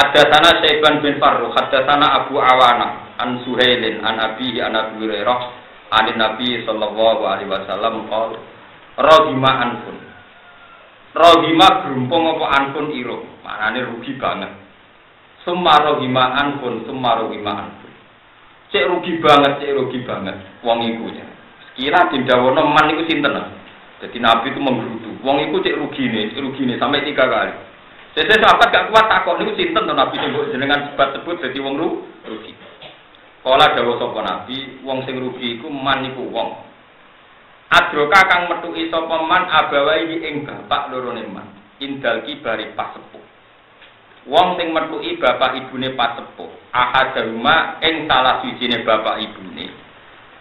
Hadatsana Syaiban bin Farruh, hadatsana Abu Awana an Suhailin an Abi an Abi Hurairah an Nabi sallallahu alaihi wasallam qol Rohima anfun. Rohima grumpung apa anfun iro, maknane rugi banget. Summa rohima anfun, summa rohima anfun. Cek rugi banget, cek rugi banget wong iku ya. Kira dindawono man iku sinten? Jadi Nabi itu menggerutu. Wong iku cek rugi nih, rugi nih sampai tiga kali. Jadi sahabat gak kuat takut niku sinten to Nabi nyebut jenengan sebut sebut dadi wong rugi. Kala dawuh sapa Nabi, wong sing rugi iku man iku wong. Adroka kang metuki sapa man abawai ing bapak loro man. Indal kibari pas sepuh. Wong sing metuki bapak ibune pas sepuh. Ahadahuma ing salah sijine bapak ibune.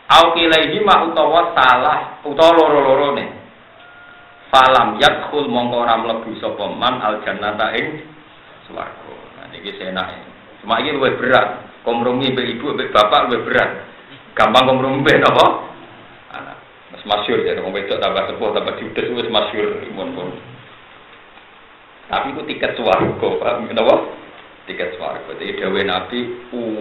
Au kilaihi ma utawa salah utawa loro-lorone. Falam yadkhul mongko ora mlebu sapa man al jannata ing swarga. Nah niki senake. Cuma iki luwih berat. Kompromi mbek ibu mbek bapak luwih berat. Gampang kompromi mbek? Anak. Mas masyhur ya wong wedok tambah sepuh tambah judes wis masyhur mun pun. Tapi itu tiket swarga, paham napa? Tiket swarga. Jadi dawuh Nabi,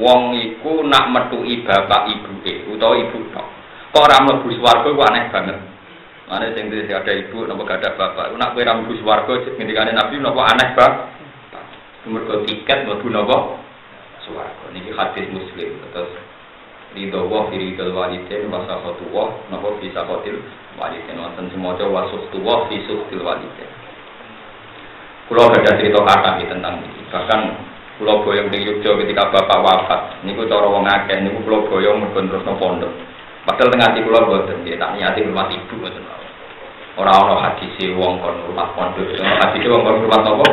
wong iku nak metuki bapak ibuke utawa ibu tok. Kok ora mlebu swarga ku aneh banget. Mana sing ada ibu, nopo gak ada bapak. Nak ra mlebu swarga ngendikane Nabi nopo aneh bang. Mergo tiket mlebu nopo swarga. Niki hadis Muslim. Terus ridho wa fi ridho walidin wa safatu wa nopo fi safatil walidin. Wonten semoga wa suhtu wa fi suhtil walidin. Kulo ada cerita kata tentang ini. Bahkan kulo boyong di Yogyo ketika bapak wafat. Niku cara wong akeh niku kulo boyong mergo terus pondok. Padahal tengah hati kulo boten, ya tak niati rumah ibu boten. Ora ono hadise wong kon rumah pondok. Hadise wong kon rumah apa?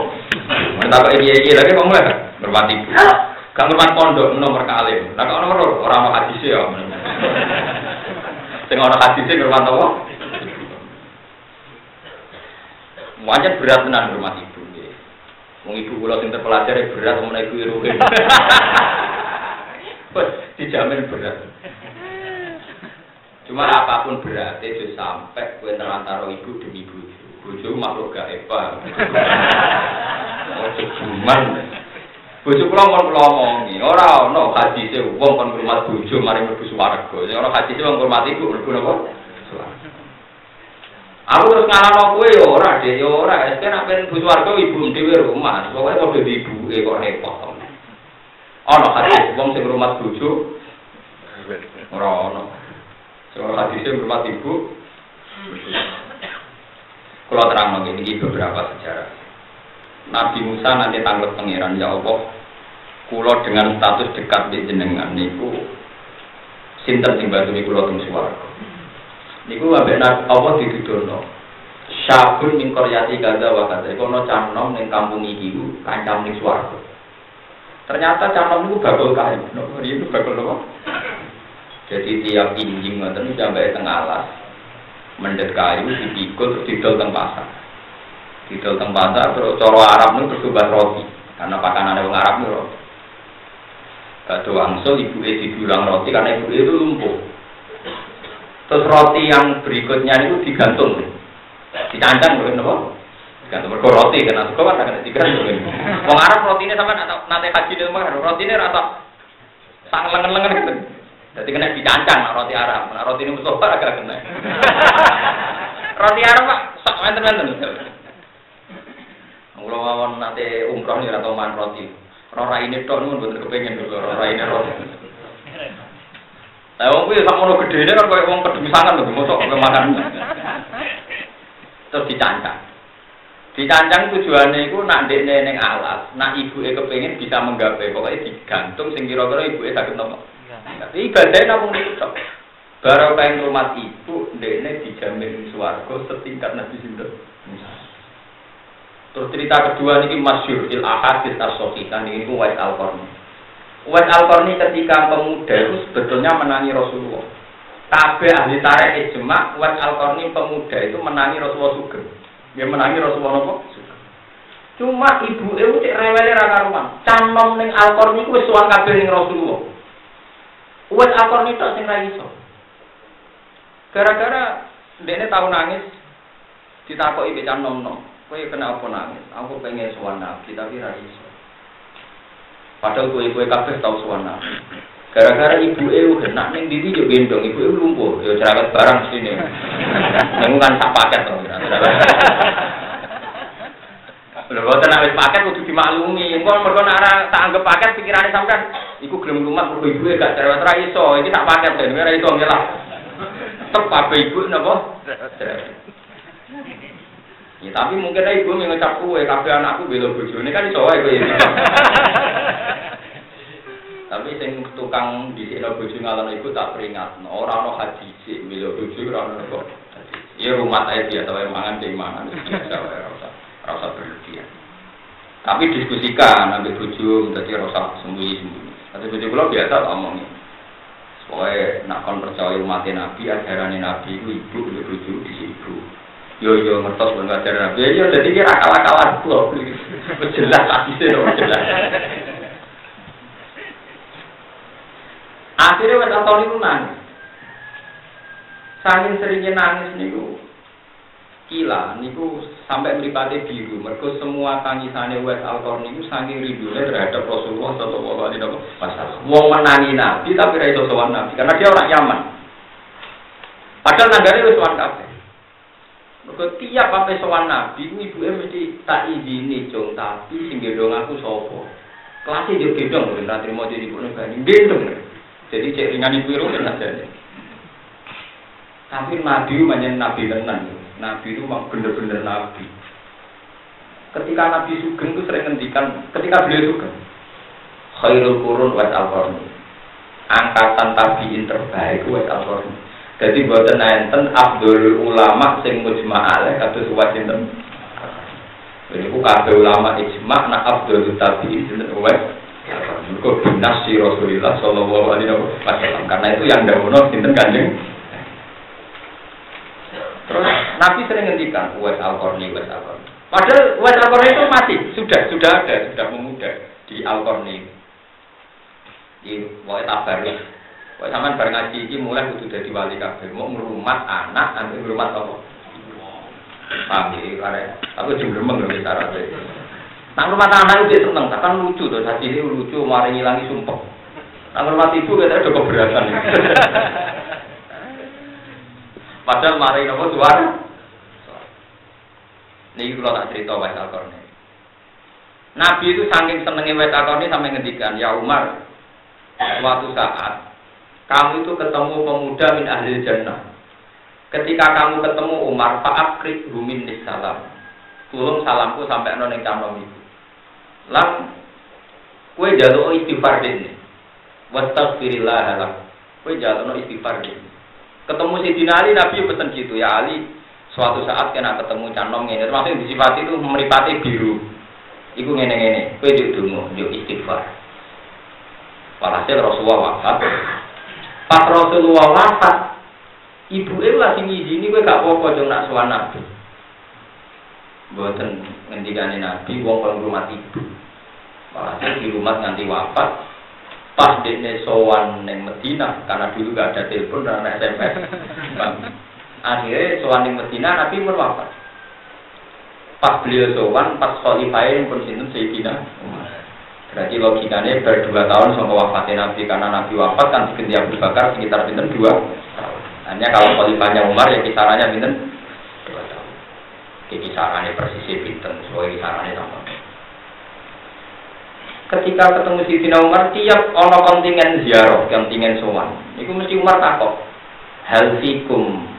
Mentak iki iki lagi kok mulai rumah ibu. Kang rumah pondok nomor kali. Lah kok nomor ora ono hadise ya. Sing ono hadise rumah apa? Wajar berat tenan rumah ibu. Wong ibu kula sing terpelajar berat mun ibu iruke. Wes dijamin berat. Cuma apapun berat itu sampai kue terantara ibu demi bojo. Bojo makhluk gak eva. Ojo cuman. Bojo kula mon kula omongi, ora ono hadise wong kon ngurmat bojo mari mlebu swarga. Sing ora hadise wong ngurmat ibu mlebu napa? Swarga. Aku terus ngalano kowe ya ora, Dek, ya ora. Wis kan apen mlebu swarga ibu dhewe rumah. Pokoke padha ibuke kok repot. Ono hadis wong sing ngurmat bojo ora ono. Kalau hadisnya bermat ibu, kalau terang ini beberapa sejarah. Nabi Musa nanti tanggut pangeran ya Allah, kulo dengan status dekat di jenengan niku sinten sing bantu niku kulo teng swarga. Niku ambek apa dituduhno. Syabun ning koryati gaza wa gaza. Iku ono canom ning kampung iki ku kancam ning swarga. Ternyata canom niku bakal kae. Itu bakal nopo? Jadi tiap injing ngoten sampai tengah alas mendet kayu dipikul terus didol teng pasar. Didol teng pasar terus coro Arab itu terus roti karena pakanan orang Arab itu roti. Batu wangsul ibu e dibilang roti karena ibu itu lumpuh. Terus roti yang berikutnya itu digantung, dicancang loh, nopo? Digantung mergo roti karena suka kan kena digantung. Wong Arab roti ini sama nanti haji di rumah, ini rata sang lengan-lengan gitu. Jadi kena dicancang roti Arab. Nah, roti ini Mustafa agak kena. roti Arab pak, sok menten-menten. Kalau mau nanti umroh nih atau man roti. Rora ini tok nun bener kepengen dulu rora ini roti. Nah, wong kuwi sak mono gedene kan koyo wong pedemisangan lho, mosok kok makan. Terus dicancang. Dicancang tujuannya itu nak dekne ning alas, nak ibuke kepengin bisa menggapai, pokoknya digantung sing kira-kira ibuke saged nopo. Tapi ibadahnya namun itu Baru kain rumah ibu, ini dijamin suarga setingkat Nabi Sinten. Terus cerita kedua ini masyur il ahadis as-sohihan ini Wais al-Qarni. Wais al-Qarni ketika pemuda itu sebetulnya menangi Rasulullah. Tapi ahli tarik ijma, Wais al-Qarni pemuda itu menangi Rasulullah Sugeng. Dia menangi Rasulullah apa? Cuma ibu itu cek rewele ra rumah. Canom ning al-Qarni wis suwan kabeh ning Rasulullah. Wes akor nitok sing ra iso. Gara-gara ini tahu nangis ditakoki becak nom nom. Kowe kena apa nangis? Aku pengen sowan Nabi tapi ra iso. Padahal kue kafe tahu suwana. Gara-gara ibu eu kena neng didi juga gendong, ibu eu lumpuh, yo cerewet barang sini. Neng kan tak paket tuh. Lho boten nek paket kudu dimaklumi. Engko mergo nek ora tak anggap paket pikirane sampean iku gelem lumat mergo ibu gak cerewet ra iso. Iki tak paket ben ora iso ngelah. Tetep apa ibu napa? Ya, tapi mungkin ibu ngecap kue, kabeh anakku bela bojone kan iso wae kowe. Tapi sing tukang dhisikno bojo ngalon iku tak peringat, ora ono haji sik bela bojo ora ono kok. Ya rumah ae dia tahu mangan sing mangan. Ora usah ora berlebihan. Tapi diskusikan ambil bojo dadi ora sembunyi-sembunyi. Tapi bojo kula biasa tak omongi. Pokoknya nak kon percaya umat Nabi, ajaran Nabi itu ibu, bojo di ibu. Yo yo ngertos ben ngajar Nabi. Yo dadi kira akal-akalan kula. Jelas hadise lho jelas. Akhirnya wes tahun itu nangis. Saking seringnya nangis niku kila niku sampai meripati biru. Mereka semua tangisannya wes alkor niku saking rindunya terhadap Rasulullah Sallallahu Alaihi Wasallam. Wong menangi Nabi tapi raiso sowan Nabi karena dia orang Yaman. Padahal nanggane wes sowan kabeh. Mergo tiap apa sowan Nabi ku ibuke mesti tak izini cung tapi sing gendong aku sapa. Kelasnya dia gendong lho ora trimo jadi ibu bani gendong. Jadi cek ringan ibu itu kan. Tapi Nabi banyak Nabi tenan. Nabi itu memang bener-bener Nabi. Ketika Nabi Sugeng itu sering ngendikan, ketika beliau Sugeng, khairul kurun wa al Angkatan tabiin terbaik wa al jadi buatan enten Abdul ulama sing mujma alaih kados wasinten. Ini ku kabeh ulama ijma nak Abdul tabi'in sinten uwes. Mergo binas si Rasulullah sallallahu alaihi wasallam karena itu yang dawono sinten Kanjeng. Nabi sering ngendikan Uwais Al-Qarni, Uwais Al-Qarni. Padahal Uwais Al-Qarni itu mati, sudah sudah ada, sudah memuda di Al-Qarni. Di Wa'id Abarus Kok sampean bar ngaji iki mulai kudu dadi wali kabeh. Mau ngrumat anak, nanti ngrumat apa? Paham iki kare. Aku jembremeng lho syaratnya. Nang rumah anak itu seneng, kan lucu tuh, tadi ini lucu, mari ngilangi sumpah. Nang rumah ibu kita udah keberatan. Padahal mari nopo suara. Kalau tak cerita Wais al Nabi itu saking senengnya Wais al sampai ngendikan, ya Umar, suatu saat kamu itu ketemu pemuda min ahli jannah. Ketika kamu ketemu Umar, Pak krik rumin salam. Tulung salamku sampai noneng canom itu. Lam, kue jatuh istighfar ini. Wastaghfirillah halam. Kue jatuh istighfar ini. Ketemu si Ali, Nabi pesen gitu ya Ali. Suatu saat kena ketemu canom ini, termasuk disifati itu meripati biru. Iku ngene ngene, kue juk dungu, juk istighfar. Walhasil Rasulullah wafat, Pas Rasulullah wafat, ibu itu lagi ngizini gue gak apa-apa dong nak suan nabi. Buatan ngendikane nabi, wong kalau rumah ibu. Walhasil di rumah nanti wafat, pas dia sowan neng Medina karena dulu gak ada telepon dan SMS. Akhirnya sowan neng Medina nabi wafat. Pas beliau sowan, pas khalifah pun sinten Sayyidina. Berarti logikanya berdua tahun sama wafatnya Nabi karena Nabi wafat kan diganti Abu Bakar sekitar bintang dua Hanya kalau khalifahnya Umar ya kisarannya bintang dua tahun. Jadi kisarannya persis bintang, sesuai kisarannya sama. Ketika ketemu Tina Umar, tiap ono kontingen ziarah, kontingen sowan. Itu mesti Umar takut. Hal fikum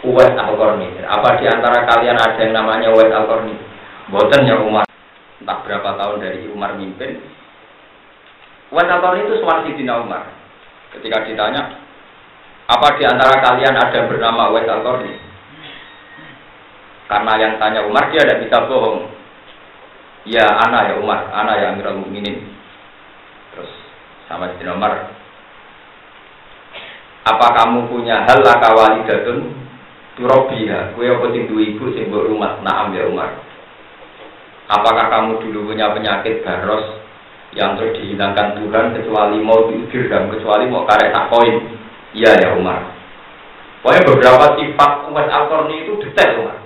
Uwais al Apa di antara kalian ada yang namanya Uwais al-Qarni? Boten ya Umar entah berapa tahun dari Umar mimpin. Wasator itu suara Sidina Umar. Ketika ditanya, apa di antara kalian ada bernama Wes al Karena yang tanya Umar dia tidak bisa bohong. Ya, anak ya Umar, anak ya Amirul Mukminin. Terus sama Sidina Umar, apa kamu punya hal lakawali datun turobiha? Kue apa sing ibu sing rumah? Naam ya Umar. Apakah kamu dulu punya penyakit baros yang terus dihilangkan Tuhan kecuali mau diusir dan kecuali mau karek koin? Iya ya Umar. Pokoknya beberapa sifat umat al itu detail Umar.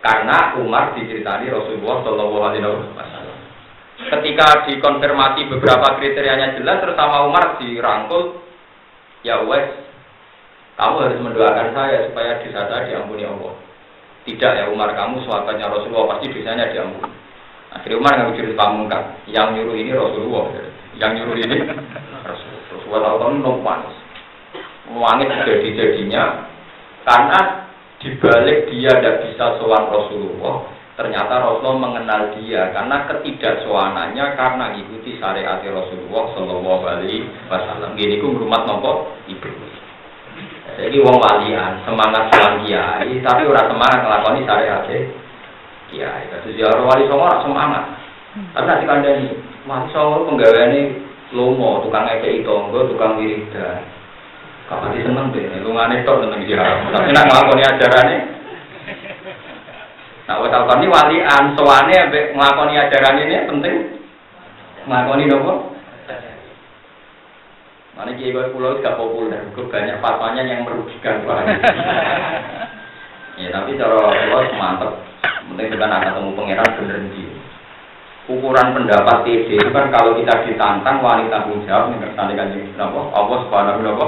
Karena Umar diceritani Rasulullah Shallallahu Alaihi Wasallam. ketika dikonfirmasi beberapa kriterianya jelas terus sama Umar dirangkul ya wes kamu harus mendoakan saya supaya dosa saya diampuni Allah. Tidak ya Umar kamu sahabatnya Rasulullah pasti dosanya diampuni. Akhirnya Umar nggak jurus pamungkas. Yang nyuruh ini Rasulullah. Yang nyuruh ini Rasulullah. Rasulullah tahu numpan wangit jadi-jadinya karena dibalik dia tidak bisa sowan Rasulullah Ternyata Rasulullah mengenal dia. Karena ketidaksoanannya karena ikuti syariat Rasulullah Shallallahu Alaihi Wasallam. Gini ku rumah nopo? Ibu. Jadi wong walian semangat soal kiai, tapi orang semangat ngelakoni syariat kiai. Kasus ya wali songo semangat. Tapi nanti kan ini wali songo penggaweane lomo, tukang eke itu, tukang wiridan. Kapan seneng deh, lu ngane tok tentang dia. Tapi nak ngelakoni ajarannya, Nah, wes ini walian, soane ambek nglakoni ajaran ini penting. Nglakoni nopo? Mana kiai gue pulau gak populer, banyak fatwanya yang merugikan ya tapi cara pulau mantep, penting dengan akan ketemu pangeran bener. Ukuran pendapat TD itu kan kalau kita ditantang wanita tanggung jawab nih kersane kanjeng napa? Allah Subhanahu wa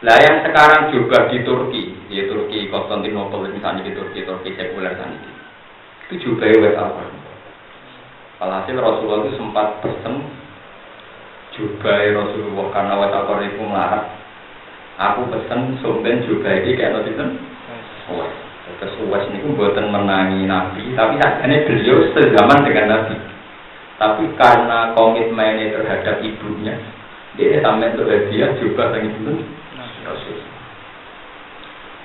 Lah yang sekarang juga di Turki, di Turki Konstantinopel misalnya di Turki, Turki sekuler kan itu juga wet apa? Alhasil Rasulullah itu sempat pesen juga Rasulullah karena apa itu melarang. Aku pesen sumben juga ini kayak nanti kan? Wes, terus wes ini buatan menangi Nabi, tapi akhirnya beliau sezaman dengan Nabi. Tapi karena komitmennya terhadap ibunya, dia sampai untuk hadiah juga dengan itu Rasul.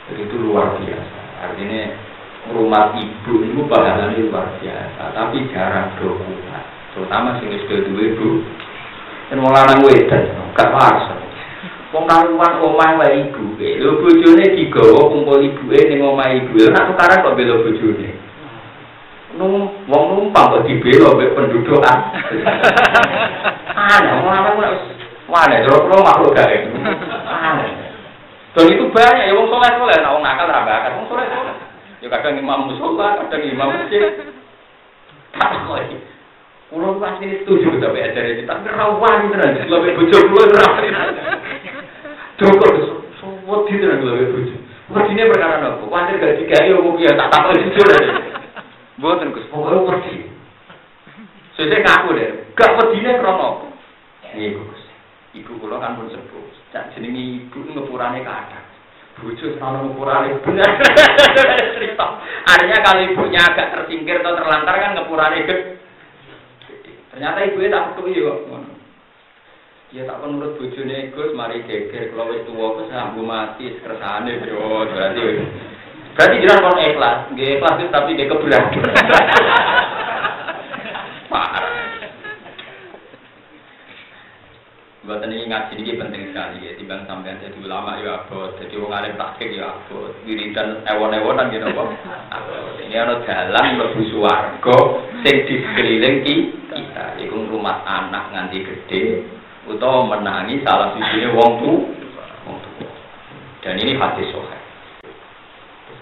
Jadi itu luar biasa. Artinya rumah ibu itu pahalanya luar biasa, tapi jarang dokumen. Terutama sing wis dua ibu. Dan mau lanang wedan, gak pas. Wong karuan omah wae ibu e. Lho bojone digawa kumpul ibu e ning omah ibu. Lho nak tukaran kok bela bojone. Nung wong numpang kok dibela mbek pendudukan. Aneh, wong lanang wis Wah, terus makhluk gak Aneh. Dan itu banyak ya wong soleh soleh, nah wong nakal rabakan, wong soleh soleh. Ya kadang imam musola, kadang imam masjid. Tak lagi. Kulo pasti setuju tapi ajaran kita tapi rawan tenan, lebih bojo kulo rawan. Cukup semua di tenan lebih bojo. Merdine perkara nopo? Kuwatir gak digawe umum ya tak takon jujur. Mboten Gus, pokoke pergi. Sesuk ngaku deh, gak pedine krono. Iku Gus. Ibu kula kan pun sepuh. Cak jenenge ibu ngepurane kathah. Bojo selalu ngepurane bener. Cerita. Artinya kalau ibunya agak tersingkir atau terlantar kan ngepurane gede. Ternyata ibunya tak betul ya Ya tak menurut bojone Gus mari geger. Kalau wis tuwa wis mati kersane yo berarti berarti jelas kon ikhlas. Nggih ikhlas tapi nggih keberatan Buatan ini ngaji ini penting sekali ya, timbang sampai jadi ulama ya abot, jadi wong alim takik ya abot, wiridan ewon-ewonan gitu kok. Ini ada jalan lebu suwargo, sing di rumah anak nganti gede, atau menangi salah sisi wong tu, wong. Dan ini hati sohe.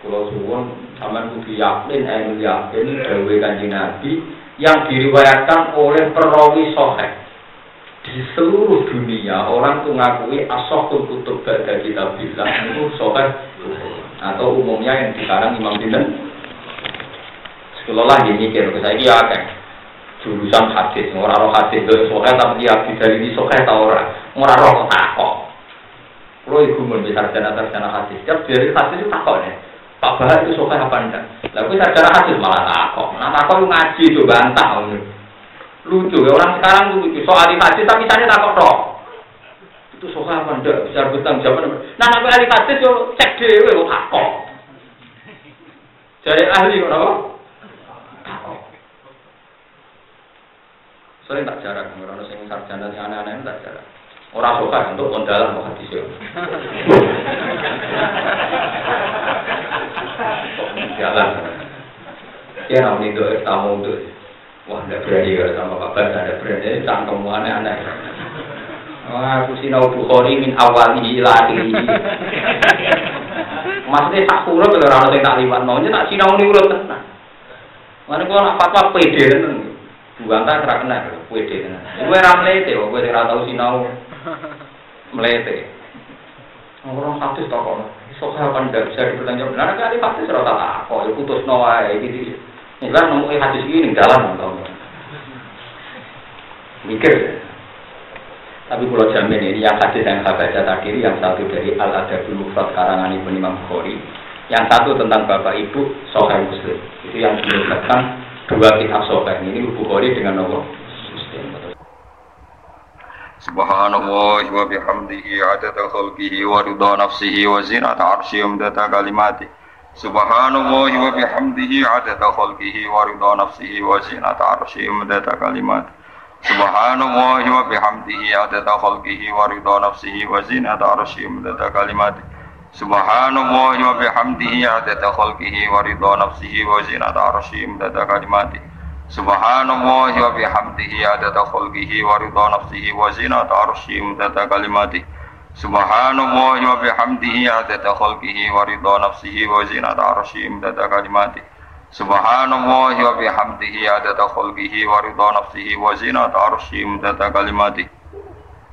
Kalau suwon, sama kudu yakin, eh yakin, dawe kanji nabi, yang diriwayatkan oleh perawi sohe di seluruh dunia orang tuh ngakui asokul kutub baca kita bilang itu sobat atau umumnya yang dikarang Imam Binten sekolah ini kira saya kira kan jurusan hadis orang roh hadis. Dari sokai tapi dia dari ini sokai tau orang orang roh takok lo ibu mau bisa sarjana sarjana hadis. Setiap dari hadis itu takok nih. Pak Bahar itu sokai apa enggak. Lalu sarjana hadis malah takok nah takok ngaji itu bantah lucu ya orang sekarang lucu. Soal hadis tapi saya takut toh itu soal apa ndak bisa bertanggung jawab nah nabi ahli hadis yo cek dewe lo takut jadi ahli apa sering tak jarak orang sing sarjana sing aneh-aneh tak jarak orang suka untuk kondalan mau hadis yo jalan ya namanya itu tamu itu Wah, tidak berani ya sama Pak Bas, ada berani, cangkem aneh-aneh. Wah, aku min. Maksudnya tak kalau orang tak maunya tak urut tenang. Mana nak fatwa pede tenan. Bukan tak ora kena pede tenan. Kowe ra mlete kok kowe ora tau sinau. Mlete. Orang satu toko. Iso kapan tidak bisa dipertanggung Nah, kali pasti serata tak kok ya putus no wae gitu. Ini kan ngomongin hadis ini dalam atau mikir. Tapi kalau jamin ini yang hadis yang saya baca tadi yang satu dari Al Adabul Mufrad karangan Ibnu Imam Bukhari, yang satu tentang bapak ibu Sahih Muslim. Itu yang menyebutkan dua kitab Sahih ini Bukhari dengan Muslim. Subhanallah wa bihamdihi adada khalqihi wa ridha nafsihi wa zinata arsyihi umdata kalimati. Subhanallah wa bihamdihi adada khalqihi wa ridha nafsihi wa zinata arsyihi umdata kalimati. Subhanallah wa bihamdihi adada khalqihi wa ridha nafsihi wa zinata arsyihi umdata kalimati. Subhanallah wa bihamdihi adada khalqihi wa ridha nafsihi wa zinata arsyihi imdada kalimati. Subhanallah wa bihamdihi adada khalqihi wa ridha nafsihi wa zinata arsyihi imdada kalimati. Subhanallah wa bihamdihi adada khalqihi wa ridha nafsihi wa zinata arsyihi imdada kalimati. Subhanallah wa bihamdihi adada khalqihi wa ridha nafsihi wa zinata arsyihi imdada kalimati